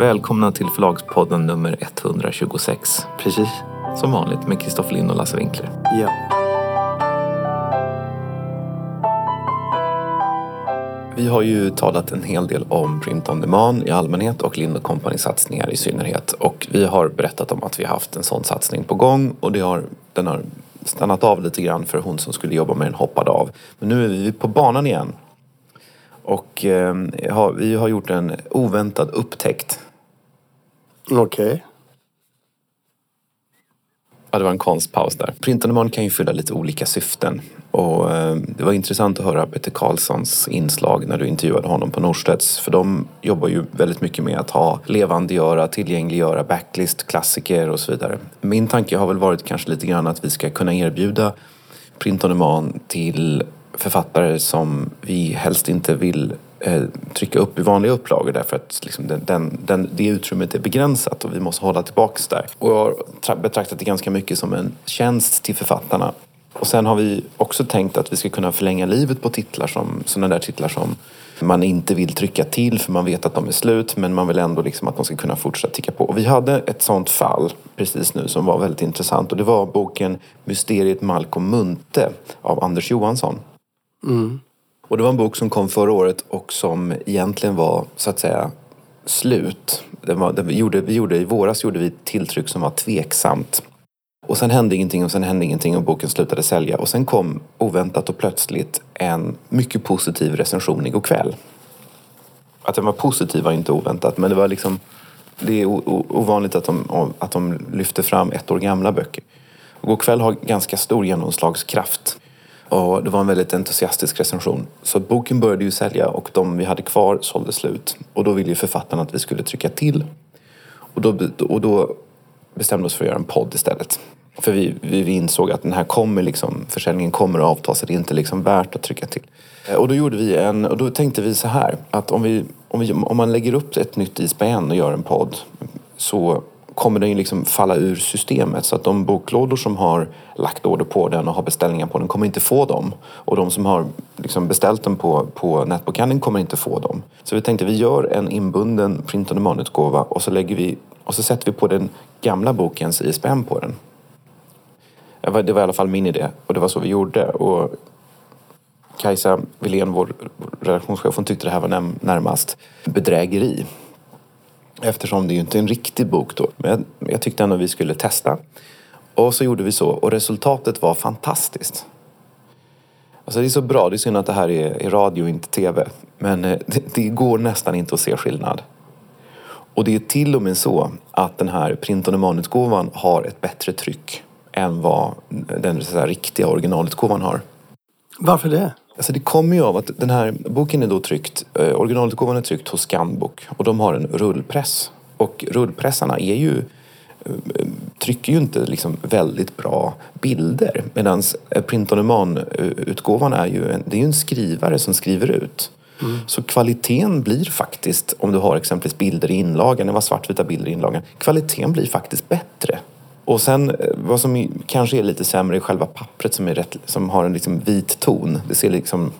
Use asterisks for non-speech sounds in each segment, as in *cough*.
Välkomna till Förlagspodden nummer 126. Precis. Som vanligt med Kristoffer Lind och Lasse Winkler. Ja. Vi har ju talat en hel del om print on demand i allmänhet och Lind Company satsningar i synnerhet. Och vi har berättat om att vi har haft en sån satsning på gång och det har, den har stannat av lite grann för hon som skulle jobba med den hoppade av. Men nu är vi på banan igen. Och eh, vi har gjort en oväntad upptäckt. Okej. Ja, det var en konstpaus där. Print on kan ju fylla lite olika syften. Och eh, det var intressant att höra Peter Karlssons inslag när du intervjuade honom på Norstedts. För de jobbar ju väldigt mycket med att ha levandegöra, tillgängliggöra backlist, klassiker och så vidare. Min tanke har väl varit kanske lite grann att vi ska kunna erbjuda print on demand till författare som vi helst inte vill eh, trycka upp i vanliga upplagor därför att liksom den, den, den, det utrymmet är begränsat och vi måste hålla tillbaks där. Och jag har betraktat det ganska mycket som en tjänst till författarna. Och sen har vi också tänkt att vi ska kunna förlänga livet på titlar som sådana där titlar som man inte vill trycka till för man vet att de är slut men man vill ändå liksom att de ska kunna fortsätta ticka på. Och vi hade ett sånt fall precis nu som var väldigt intressant och det var boken Mysteriet Malcolm Munthe av Anders Johansson. Mm. Och det var en bok som kom förra året och som egentligen var så att säga slut. Den var, den vi, gjorde, vi gjorde, I våras gjorde vi ett tilltryck som var tveksamt. Och sen hände ingenting och sen hände ingenting och boken slutade sälja. Och sen kom oväntat och plötsligt en mycket positiv recension igår kväll. Att den var positiv var inte oväntat men det var liksom det är ovanligt att de, att de lyfter fram ett år gamla böcker. Och Går kväll har ganska stor genomslagskraft. Och det var en väldigt entusiastisk recension. Så boken började ju sälja och de vi hade kvar sålde slut. Och då ville ju författaren att vi skulle trycka till. Och då, och då bestämde vi oss för att göra en podd istället. För vi, vi, vi insåg att den här kommer liksom, försäljningen kommer att avta så det är inte liksom värt att trycka till. Och då gjorde vi en, och då tänkte vi så här att om, vi, om, vi, om man lägger upp ett nytt ISBN och gör en podd så kommer den ju liksom falla ur systemet. Så att de boklådor som har lagt order på den och har beställningar på den kommer inte få dem. Och de som har liksom beställt den på, på nätbokhandeln kommer inte få dem. Så vi tänkte vi gör en inbunden print on demand-utgåva och så lägger vi och så sätter vi på den gamla bokens ISBN på den. Det var, det var i alla fall min idé och det var så vi gjorde. Och Kajsa Wilén, vår redaktionschef, hon tyckte det här var närmast bedrägeri. Eftersom det ju inte är en riktig bok då. Men jag, jag tyckte ändå vi skulle testa. Och så gjorde vi så och resultatet var fantastiskt. Alltså det är så bra, det är synd att det här är, är radio och inte tv. Men eh, det, det går nästan inte att se skillnad. Och det är till och med så att den här print on demand-utgåvan har ett bättre tryck än vad den så här, riktiga originalutgåvan har. Varför det? Alltså det kommer ju av att den här boken är då tryckt, eh, originalutgåvan är tryckt hos Scanbook och de har en rullpress. Och rullpressarna är ju, eh, trycker ju inte liksom väldigt bra bilder. Medan print on demand-utgåvan är ju en, det är ju en skrivare som skriver ut. Så kvaliteten blir faktiskt, om du har exempelvis bilder i inlagan, det var svartvita bilder i inlagan, kvaliteten blir faktiskt bättre. Och sen eh, vad som kanske är lite sämre är själva pappret som, är rätt, som har en liksom vit ton. Det ser liksom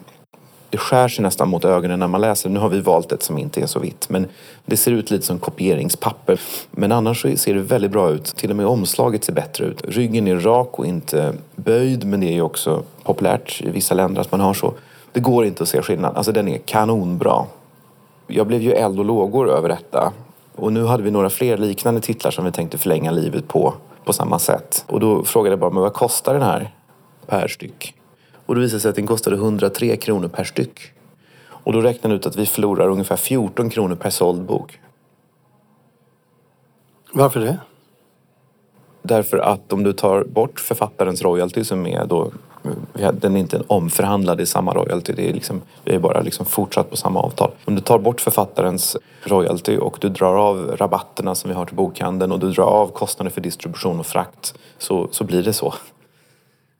det skär sig nästan mot ögonen när man läser. Nu har vi valt ett som inte är så vitt. Men det ser ut lite som kopieringspapper. Men annars så ser det väldigt bra ut. Till och med omslaget ser bättre ut. Ryggen är rak och inte böjd. Men det är ju också populärt i vissa länder att man har så. Det går inte att se skillnad. Alltså den är kanonbra. Jag blev ju eld och lågor över detta. Och nu hade vi några fler liknande titlar som vi tänkte förlänga livet på, på samma sätt. Och då frågade jag bara, men vad kostar den här per styck? Och det visade sig att den kostade 103 kronor per styck. Och då räknade jag ut att vi förlorar ungefär 14 kronor per såld bok. Varför det? Därför att om du tar bort författarens royalty som är då den är inte omförhandlad i samma royalty. Det är liksom, vi har bara liksom fortsatt på samma avtal. Om du tar bort författarens royalty och du drar av rabatterna som vi har till bokhandeln och du drar av kostnader för distribution och frakt så, så blir det så.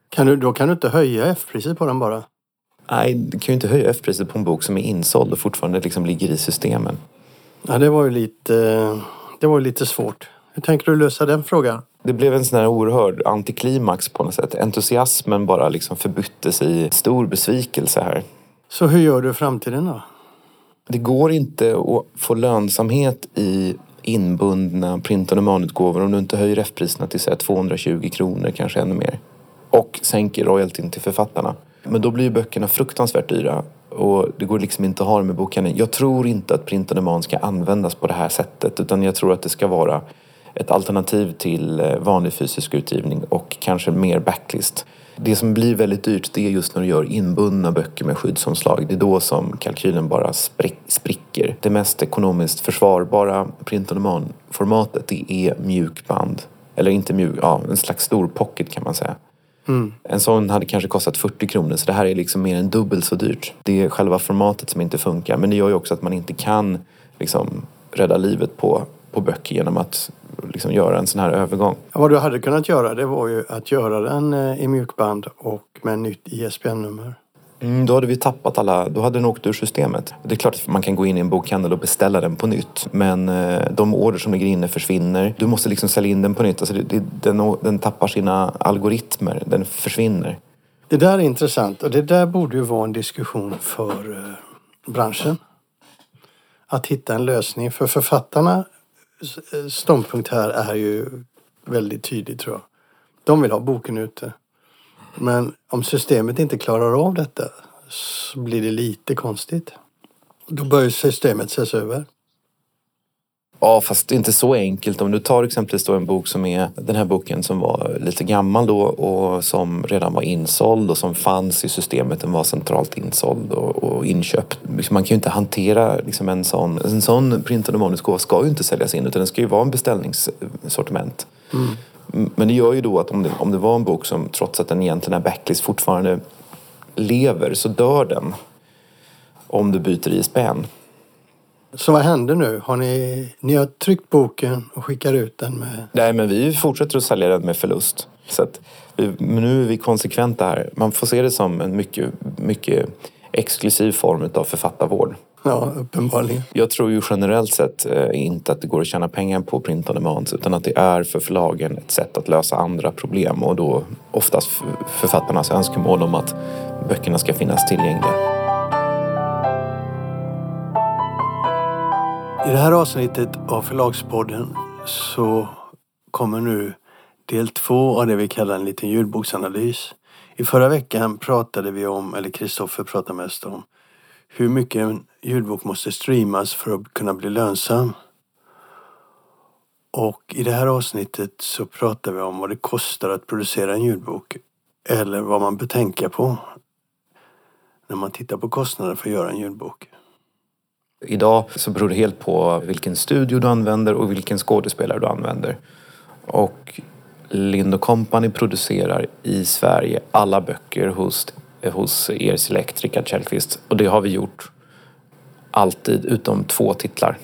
Kan du, då kan du inte höja F-priset på den bara? Nej, du kan ju inte höja F-priset på en bok som är insåld och fortfarande liksom ligger i systemen. Ja, det var ju lite, det var lite svårt. Hur tänker du lösa den frågan? Det blev en sån här oerhörd antiklimax på något sätt. Entusiasmen bara liksom förbyttes i stor besvikelse här. Så hur gör du i framtiden då? Det går inte att få lönsamhet i inbundna printade manutgåvor om du inte höjer F-priserna till säg 220 kronor, kanske ännu mer. Och sänker royaltyn till författarna. Men då blir ju böckerna fruktansvärt dyra och det går liksom inte att ha det med bokhandeln. Jag tror inte att printade man ska användas på det här sättet utan jag tror att det ska vara ett alternativ till eh, vanlig fysisk utgivning och kanske mer backlist. Det som blir väldigt dyrt det är just när du gör inbundna böcker med skyddsomslag. Det är då som kalkylen bara spricker. Det mest ekonomiskt försvarbara print on demand-formatet det är mjukband. Eller inte mjuk, ja en slags stor pocket kan man säga. Mm. En sån hade kanske kostat 40 kronor så det här är liksom mer än dubbelt så dyrt. Det är själva formatet som inte funkar men det gör ju också att man inte kan liksom rädda livet på, på böcker genom att liksom göra en sån här övergång. Ja, vad du hade kunnat göra det var ju att göra den eh, i mjukband och med nytt ISBN-nummer. Mm, då hade vi tappat alla, då hade den åkt ur systemet. Det är klart att man kan gå in i en bokhandel och beställa den på nytt. Men eh, de order som ligger inne försvinner. Du måste liksom sälja in den på nytt. Alltså det, det, den, den tappar sina algoritmer. Den försvinner. Det där är intressant och det där borde ju vara en diskussion för eh, branschen. Att hitta en lösning. För författarna Eh, ståndpunkt här är ju väldigt tydlig tror jag. De vill ha boken ute. Men om systemet inte klarar av detta så blir det lite konstigt. Då bör systemet ses över. Ja, fast det är inte så enkelt. Om du tar exempelvis då en bok som är den här boken som var lite gammal då och som redan var insåld och som fanns i systemet. Den var centralt insåld och, och inköpt. Liksom, man kan ju inte hantera liksom en sån... En sån printad manusgåva ska ju inte säljas in utan den ska ju vara en beställningssortiment. Mm. Men det gör ju då att om det, om det var en bok som trots att den egentligen är backlist fortfarande lever så dör den om du byter ISBN. Så vad händer nu? Har ni, ni har tryckt boken och skickar ut den med... Nej, men vi fortsätter att sälja den med förlust. Så vi, nu är vi konsekventa här. Man får se det som en mycket, mycket exklusiv form av författarvård. Ja, uppenbarligen. Jag tror ju generellt sett eh, inte att det går att tjäna pengar på print on demand utan att det är för förlagen ett sätt att lösa andra problem och då oftast författarnas önskemål om att böckerna ska finnas tillgängliga. I det här avsnittet av Förlagspodden så kommer nu del två av det vi kallar en liten ljudboksanalys. I förra veckan pratade vi om, eller Kristoffer pratade mest om, hur mycket en ljudbok måste streamas för att kunna bli lönsam. Och i det här avsnittet så pratar vi om vad det kostar att producera en ljudbok. Eller vad man bör tänka på när man tittar på kostnader för att göra en ljudbok. Idag så beror det helt på vilken studio du använder och vilken skådespelare du använder. Och Lind Company producerar i Sverige alla böcker hos, hos er Select, Rickard Källqvist. Och det har vi gjort alltid utom två titlar.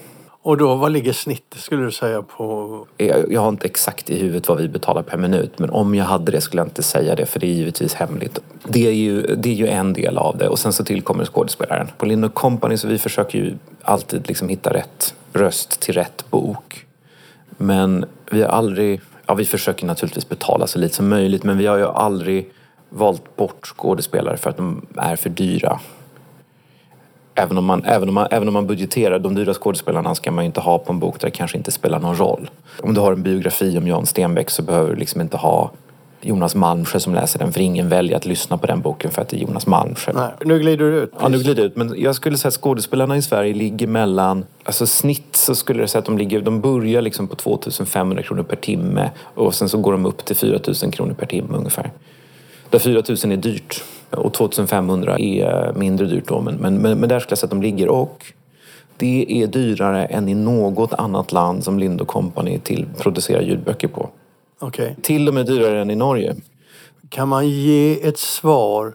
Och då, vad ligger snittet skulle du säga på? Jag, jag, har inte exakt i huvudet vad vi betalar per minut men om jag hade det skulle jag inte säga det för det är givetvis hemligt. Det är ju, det är ju en del av det och sen så tillkommer skådespelaren. På Lind Company så vi försöker ju alltid liksom hitta rätt röst till rätt bok. Men vi har aldrig, ja vi försöker naturligtvis betala så lite som möjligt men vi har ju aldrig valt bort skådespelare för att de är för dyra. Även om, man, även, om man, även om man budgeterar, de dyra skådespelarna ska man ju inte ha på en bok där det kanske inte spelar någon roll. Om du har en biografi om Jan Stenbeck så behöver du liksom inte ha Jonas Malmsjö som läser den för ingen väljer att lyssna på den boken för att det är Jonas Malmsjö. Nej, nu glider du ut. Ja, nu glider ut. Men jag skulle säga att skådespelarna i Sverige ligger mellan, alltså snitt så skulle jag säga att de ligger, de börjar liksom på 2500 kronor per timme och sen så går de upp till 4000 kronor per timme ungefär. Där 4000 är dyrt. Och 2500 är mindre dyrt då, men, men, men, men där skulle jag säga att de ligger. Och det är dyrare än i något annat land som Lind Company till producerar ljudböcker på. Okay. Till och med dyrare än i Norge. Kan man ge ett svar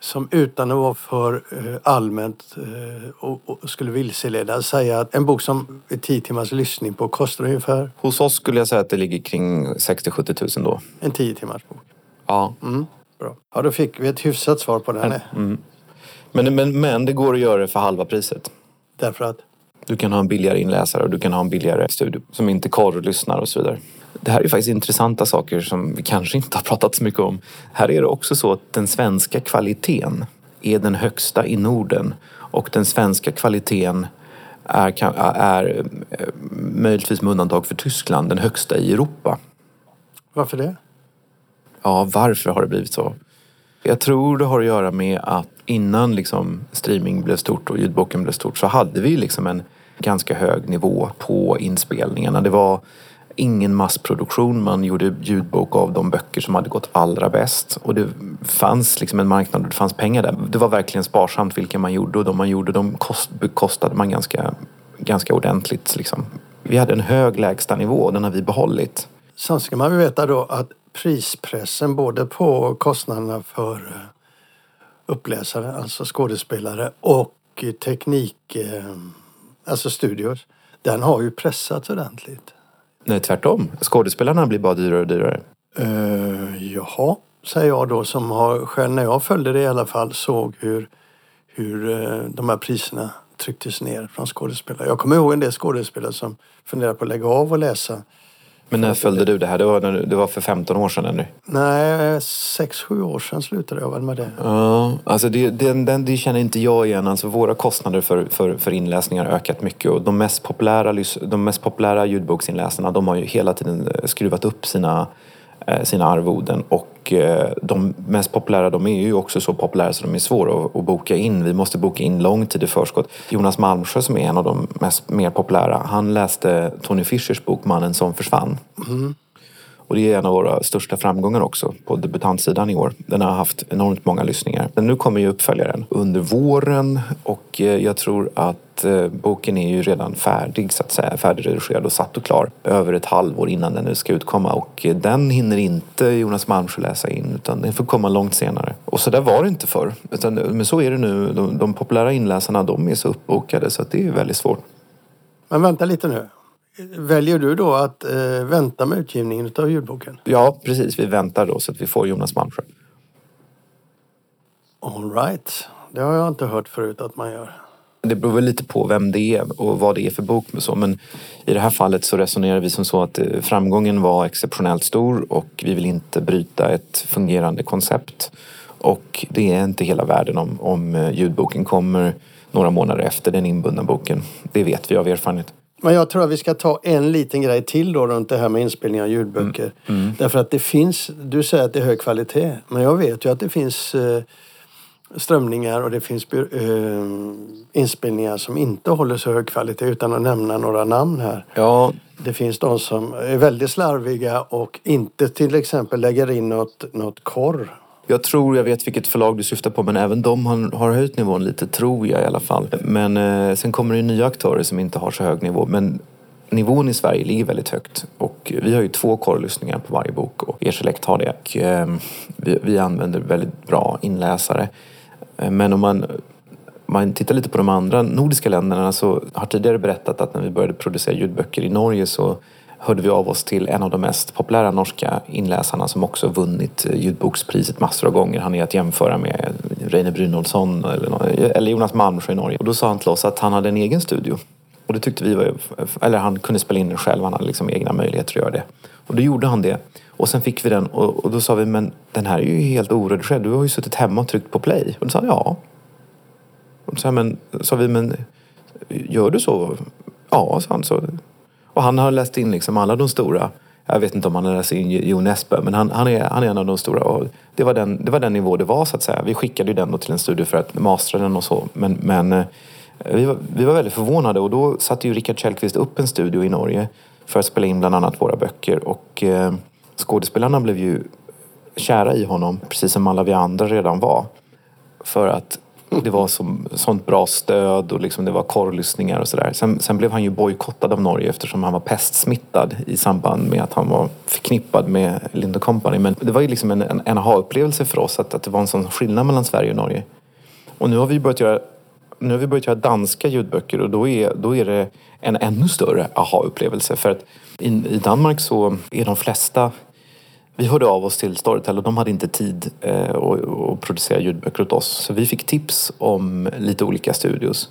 som utan att vara för eh, allmänt eh, och, och skulle vilseleda säga att en bok som är 10 timmars lyssning på kostar ungefär? Hos oss skulle jag säga att det ligger kring 60-70 000 då. En 10 timmars bok? Ja. Mm. Bra. Ja, då fick vi ett hyfsat svar på den. Mm. Men, men, men det går att göra det för halva priset. Därför att? Du kan ha en billigare inläsare och du kan ha en billigare studio som inte lyssnar och så vidare. Det här är faktiskt intressanta saker som vi kanske inte har pratat så mycket om. Här är det också så att den svenska kvaliteten är den högsta i Norden och den svenska kvaliteten är, är eh, möjligtvis med undantag för Tyskland den högsta i Europa. Varför det? Ja, varför har det blivit så? Jag tror det har att göra med att innan liksom streaming blev stort och ljudboken blev stort så hade vi liksom en ganska hög nivå på inspelningarna. Det var ingen massproduktion. Man gjorde ljudbok av de böcker som hade gått allra bäst. Och det fanns liksom en marknad och det fanns pengar där. Det var verkligen sparsamt vilka man gjorde och de man gjorde de kost, bekostade man ganska, ganska ordentligt. Liksom. Vi hade en hög lägstanivå och den har vi behållit. Sen ska man veta då att prispressen både på kostnaderna för eh, uppläsare, alltså skådespelare och teknik, eh, alltså studios, den har ju pressats ordentligt. Nej, tvärtom. Skådespelarna blir bara dyrare och dyrare. Uh, jaha, säger jag då som har själv när jag följde det i alla fall såg hur, hur de här priserna trycktes ner från skådespelare. Jag kommer ihåg en del skådespelare som funderade på att lägga av och läsa. Men när följde du det här? Det var, när det var för 15 år sedan ännu. Nej, sex, sju år sedan slutade jag väl med det. Ja, alltså det, den, den, det känner inte jag igen. Alltså våra kostnader för, för, för inläsningar har ökat mycket och de mest populära, de mest populära ljudboksinläsarna de har ju hela tiden eh, skruvat upp sina, eh, Eh, sina arvoden och eh, de mest populära de är ju också så populära så de är svåra att, att boka in. Vi måste boka in lång tid i förskott. Jonas Malmsjö som är en av de mest, mer populära, han läste Tony Fischers bok Mannen som försvann. Mm. Och det är en av våra största framgångar också på debutantsidan i år. Den har haft enormt många lyssningar. Men nu kommer ju uppföljaren under våren och eh, jag tror att eh, boken är ju redan färdig så att säga. Färdigredigerad och satt och klar över ett halvår innan den nu ska utkomma. Och eh, den hinner inte Jonas Malmsjö läsa in utan den får komma långt senare. Och så där var det inte förr. Utan, men så är det nu. De, de populära inläsarna de är så uppbokade så att det är väldigt svårt. Men vänta lite nu. Väljer du då att eh, vänta med utgivningen av ljudboken? Ja, precis. Vi väntar då så att vi får Jonas Malmsjö. All right. Det har jag inte hört förut att man gör. Det beror väl lite på vem det är och vad det är för bok. och Så. Men i det här fallet så resonerar vi som så att eh, framgången var exceptionellt stor och vi vill inte bryta ett fungerande koncept. Och det är inte hela världen om, om eh, ljudboken kommer några månader efter den inbundna boken. Det vet vi av erfarenhet. Men jag tror att vi ska ta en liten grej till då runt det här med inspelning av ljudböcker. Därför att det finns, du säger att det är hög kvalitet. Men jag vet ju att det finns eh, strömningar och det finns eh, inspelningar som inte håller så hög kvalitet utan att nämna några namn här. Ja, Det finns de som är väldigt slarviga och inte till exempel lägger in något, något korr. Jag tror jag vet vilket förlag du syftar på men även de har, har höjt nivån lite, tror jag i alla fall. Men eh, sen kommer det ju nya aktörer som inte har så hög nivå. Men nivån i Sverige ligger väldigt högt. Och vi har ju två korrlyssningar på varje bok och Erselect har det. Och, eh, vi, vi använder väldigt bra inläsare. Eh, men om man man tittar lite på de andra nordiska länderna så har tidigare berättat att när vi började producera ljudböcker i Norge så hörde vi av oss till en av de mest populära norska inläsarna som också vunnit eh, ljudbokspriset massor av gånger. Han är att jämföra med Reine Brynolfsson eller, eller Jonas Malmsjö i Norge. Och då sa han till oss att han hade en egen studio. Och det tyckte vi var, eller han kunde spela in den själv, han hade liksom egna möjligheter att göra det. Och då gjorde han det. Och sen fick vi den och, och då sa vi, men den här är ju helt oredigerad, du har ju suttit hemma och tryckt på play. Och då sa han, ja. Och då sa, men, sa vi, men gör du så? Ja, sa han. Så. Och han har läst in liksom alla de stora. Jag vet inte om han har läst in Jon Nesbø, men han, han, är, han är en av de stora. Och det, var den, det var den nivå det var så att säga. Vi skickade ju den då till en studio för att mastra den och så. Men, men eh, vi, var, vi var väldigt förvånade och då satte ju Rickard Källqvist upp en studio i Norge för att spela in bland annat våra böcker. Och eh, skådespelarna blev ju kära i honom, precis som alla vi andra redan var. För att det var som, sånt bra stöd och liksom det var korrlyssningar och sådär. Sen, sen blev han ju bojkottad av Norge eftersom han var pestsmittad i samband med att han var förknippad med Lind Company. Men det var ju liksom en, en, en aha-upplevelse för oss att, att det var en sån skillnad mellan Sverige och Norge. Och nu har vi börjat göra nu har vi börjat göra danska ljudböcker och då är, då är det en ännu större aha-upplevelse. För att i, i Danmark så är de flesta vi hörde av oss till Storytel och de hade inte tid eh, att, producera ljudböcker åt oss. Så vi fick tips om lite olika studios.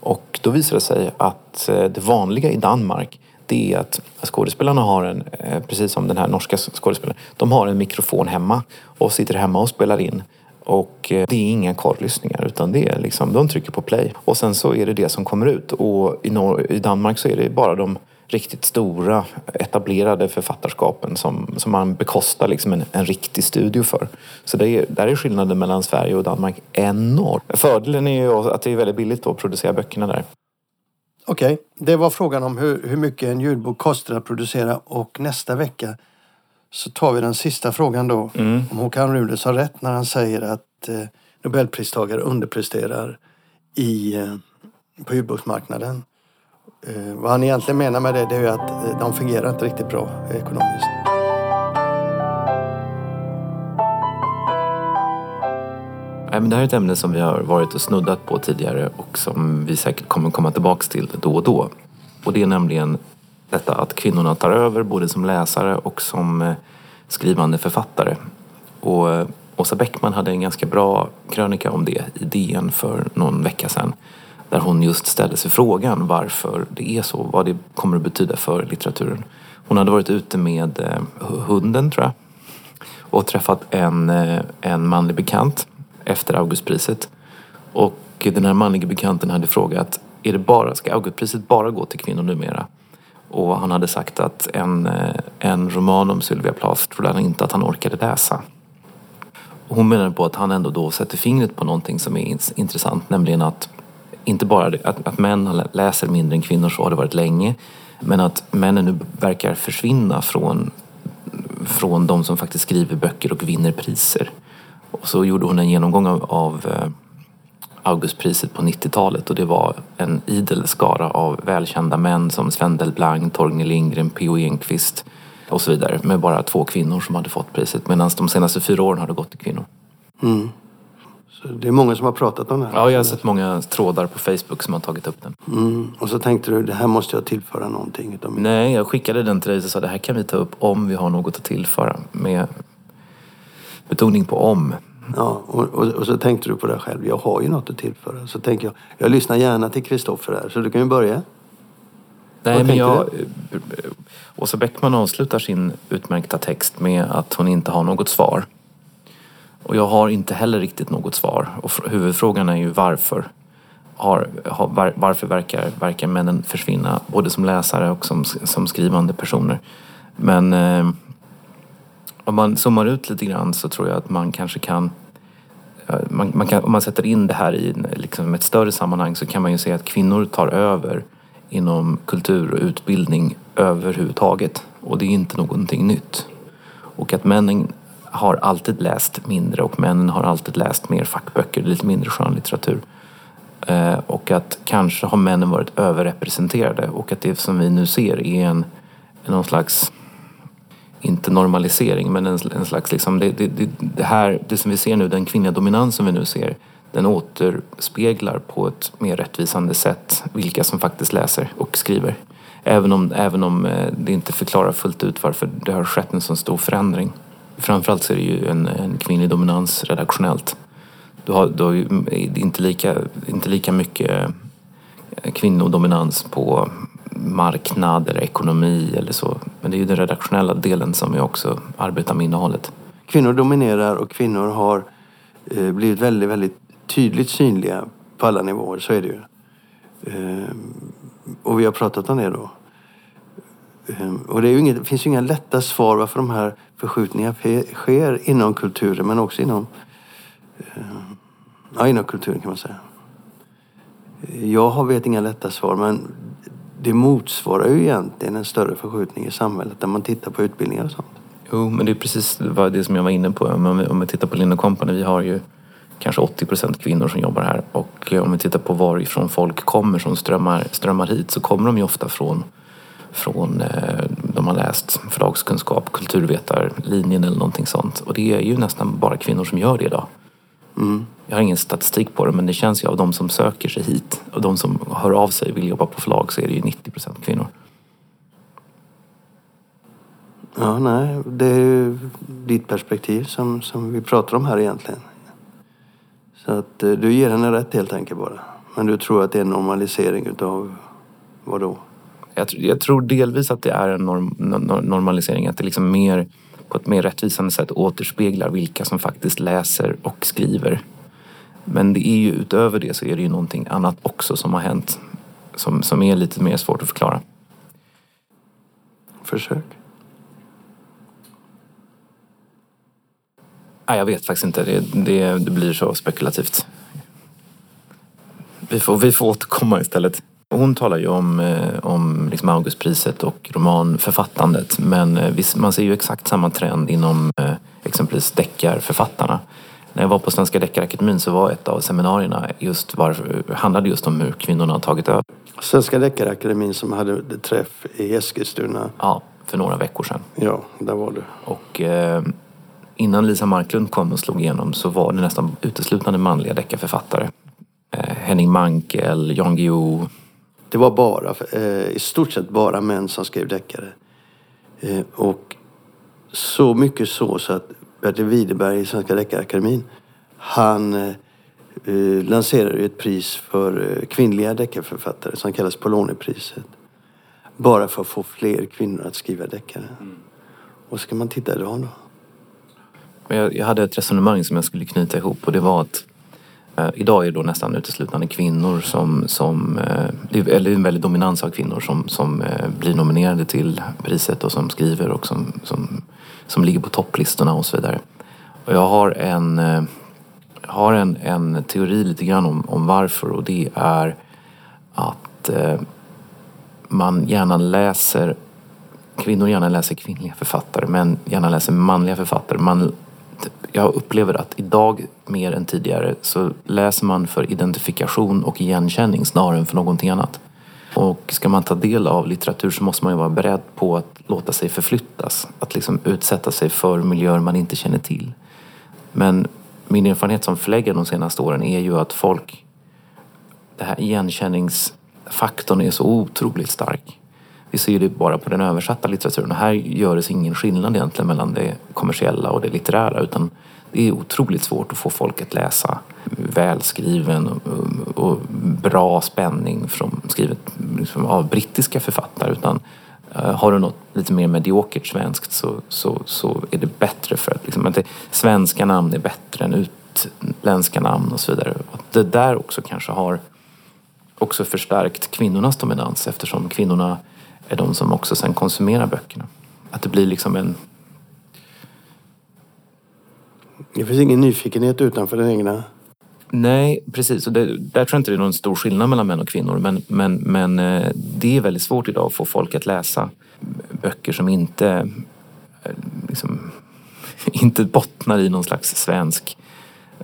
Och då visade det sig att eh, det vanliga i Danmark det är att skådespelarna har en, eh, precis som den här norska skådespelaren, de har en mikrofon hemma och sitter hemma och spelar in. Och eh, det är inga korrlyssningar utan det är liksom, de trycker på play och sen så är det det som kommer ut. Och i, Nor- i Danmark så är det bara de riktigt stora etablerade författarskapen som, som man bekostar liksom en, en riktig studio för. Så det är, där är skillnaden mellan Sverige och Danmark enorm. Fördelen är ju att det är väldigt billigt att producera böckerna där. Okej, det var frågan om hur, hur mycket en ljudbok kostar att producera och nästa vecka så tar vi den sista frågan då. Om Håkan Runes har rätt när han säger att eh, Nobelpristagare underpresterar i, eh, på ljudboksmarknaden. Eh, vad han egentligen menar med det, det är ju att eh, de fungerar inte riktigt bra eh, ekonomiskt. Nej, men det här är ett ämne som vi har varit och snuddat på tidigare och som vi säkert kommer komma tillbaks till då och då. Och det är nämligen detta att kvinnorna tar över både som läsare och som eh, skrivande författare. Och Åsa Bäckman hade en ganska bra krönika om det i DN för någon vecka sedan. Där hon just ställde sig frågan varför det är så, vad det kommer att betyda för litteraturen. Hon hade varit ute med eh, hunden tror jag och träffat en, eh, en manlig bekant efter Augustpriset. Och den här manliga bekanten hade frågat, är det bara, ska Augustpriset bara gå till kvinnor numera? Och han hade sagt att en, eh, en roman om Sylvia Plath trodde han inte att han orkade läsa. Hon menar på att han ändå då sätter fingret på någonting som är intressant, nämligen att inte bara det, att, att män läser mindre än kvinnor, så har det varit länge, men att männen nu verkar försvinna från från de som faktiskt skriver böcker och vinner priser. Och så gjorde hon en genomgång av, av eh, Augustpriset på 90-talet och det var en idel skara av välkända män som Sven Delblanc, Torgny Lindgren, P.O. Enquist och så vidare. Med bara två kvinnor som hade fått priset medan de senaste fyra åren har det gått till kvinnor. Mm. Så det är många som har pratat om det här. Ja, jag har sett många trådar på Facebook som har tagit upp den. Mm. Och så tänkte du, det här måste jag tillföra någonting. Utav min... Nej, jag skickade den till dig och sa det här kan vi ta upp om vi har något att tillföra. Med betoning på om. Ja, och, och, och så tänkte du på det själv. Jag har ju något att tillföra. Så tänker jag, jag lyssnar gärna till Kristoffer här. Så du kan ju börja. Nej, Vad men jag... Åsa Bäckman avslutar sin utmärkta text med att hon inte har något svar. Och jag har inte heller riktigt något svar. Och huvudfrågan är ju varför. Har, har, var, varför verkar, verkar männen försvinna både som läsare och som, som skrivande personer? Men eh, om man zoomar ut lite grann så tror jag att man kanske kan man, man kan, om man sätter in det här i liksom ett större sammanhang så kan man ju se att kvinnor tar över inom kultur och utbildning överhuvudtaget. Och det är inte någonting nytt. Och att männen har alltid läst mindre och männen har alltid läst mer fackböcker, lite mindre skönlitteratur. Eh, och att kanske har männen varit överrepresenterade och att det som vi nu ser är en, någon slags inte normalisering, men en, en slags liksom, det, det, det, här, det som vi ser nu, den kvinnliga dominansen vi nu ser, den återspeglar på ett mer rättvisande sätt vilka som faktiskt läser och skriver. Även om, även om eh, det inte förklarar fullt ut varför det har skett en så stor förändring. Framförallt så är det ju en, en kvinnlig dominans redaktionellt. Du har, du har ju inte lika, inte lika mycket eh, kvinnodominans på marknad eller ekonomi eller så. Men det är ju den redaktionella delen som vi också arbetar med innehållet. Kvinnor dominerar och kvinnor har eh, blivit väldigt, väldigt tydligt synliga på alla nivåer. Så är det ju. Eh, och vi har pratat om det då. Ehm, och det, är ju inget, det finns ju inga lätta svar varför de här förskjutningarna sker inom kulturen men också inom, ehm, ja, inom kulturen kan man säga. Jag har vet inga lätta svar men det motsvarar ju egentligen en större förskjutning i samhället där man tittar på utbildningar och sånt. Jo, men det är precis det som jag var inne på. Om vi, om vi tittar på Linn Company, vi har ju kanske 80 procent kvinnor som jobbar här. Och eh, om vi tittar på varifrån folk kommer som strömmar, strömmar hit så kommer de ju ofta från, från eh, de har läst förlagskunskap, kulturvetarlinjen eller någonting sånt. Och det är ju nästan bara kvinnor som gör det idag. Jag har ingen statistik på det men det känns ju av de som söker sig hit och de som hör av sig och vill jobba på förlag så är det ju 90 procent kvinnor. Ja, nej, det är ju ditt perspektiv som, som vi pratar om här egentligen. Så att eh, du ger henne rätt helt enkelt bara. Men du tror att det är en normalisering utav vad då? Jag, jag tror delvis att det är en norm, no- normalisering. Att det liksom mer på ett mer rättvisande sätt återspeglar vilka som faktiskt läser och skriver. Men det är ju utöver det så är det ju någonting annat också som har hänt som, som är lite mer svårt att förklara. Försök. Nej, jag vet faktiskt inte. Det, det, det blir så spekulativt. Vi får, vi får återkomma istället. Hon talar ju om, eh, om liksom Augustpriset och romanförfattandet men eh, man ser ju exakt samma trend inom eh, exempelvis deckarförfattarna. När jag var på Svenska Deckarakademin så var ett av seminarierna just var, handlade just om hur kvinnorna har tagit över. Svenska Deckarakademin som hade träff i Eskilstuna. Ja, för några veckor sedan. Ja, där var du. Och eh, innan Lisa Marklund kom och slog igenom så var det nästan uteslutande manliga deckarförfattare. Eh, Henning Mankell, Jan Guillou. Det var bara, eh, i stort sett bara män som skrev deckare. Eh, och så mycket så, så att Bertil Widerberg i Svenska Deckarakademin han eh, eh, lanserade ett pris för eh, kvinnliga deckarförfattare som kallas Polonipriset. Bara för att få fler kvinnor att skriva deckare. Mm. Och så kan man titta idag då. Jag, jag hade ett resonemang som jag skulle knyta ihop och det var att Eh, idag är det då nästan uteslutande kvinnor som, som eh, eller en väldig dominans av kvinnor som, som eh, blir nominerade till priset och som skriver och som, som, som ligger på topplistorna och så vidare. Och jag har en, har en, en teori lite grann om, om varför och det är att man gärna läser kvinnor gärna läser kvinnliga författare men gärna läser manliga författare. Man jag upplever att idag mer än tidigare så läser man för identifikation och igenkänning snarare än för någonting annat. Och ska man ta del av litteratur så måste man ju vara beredd på att låta sig förflyttas. Att liksom utsätta sig för miljöer man inte känner till. Men min erfarenhet som förläggare de senaste åren är ju att folk... Det här igenkänningsfaktorn är så otroligt stark. Vi ser det bara på den översatta litteraturen. och Här görs ingen skillnad egentligen mellan det kommersiella och det litterära utan det är otroligt svårt att få folk att läsa välskriven och, och bra spänning från, skrivet liksom, av brittiska författare. Utan eh, har du något lite mer mediokert svenskt så, så, så är det bättre för att, liksom, att det, svenska namn är bättre än utländska namn och så vidare. Och det där också kanske har också förstärkt kvinnornas dominans eftersom kvinnorna är de som också sen konsumerar böckerna. Att det blir liksom en... Det finns ingen nyfikenhet utanför den egna... Nej, precis. Och det, där tror jag inte det är någon stor skillnad mellan män och kvinnor. Men, men, men eh, det är väldigt svårt idag att få folk att läsa böcker som inte, eh, liksom, *laughs* inte bottnar i någon slags svensk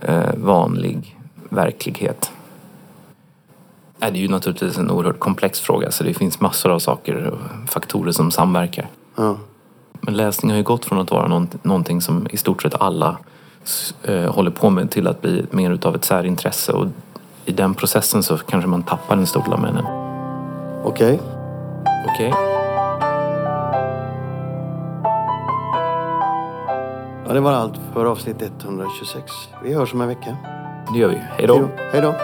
eh, vanlig verklighet. Det är ju naturligtvis en oerhört komplex fråga så det finns massor av saker och faktorer som samverkar. Ja. Men läsning har ju gått från att vara någonting som i stort sett alla eh, håller på med till att bli mer utav ett särintresse och i den processen så kanske man tappar den stora männen. Okej. Okay. Okej. Okay. Ja, det var allt för avsnitt 126. Vi hörs om en vecka. Det gör vi. Hej då. Hej då.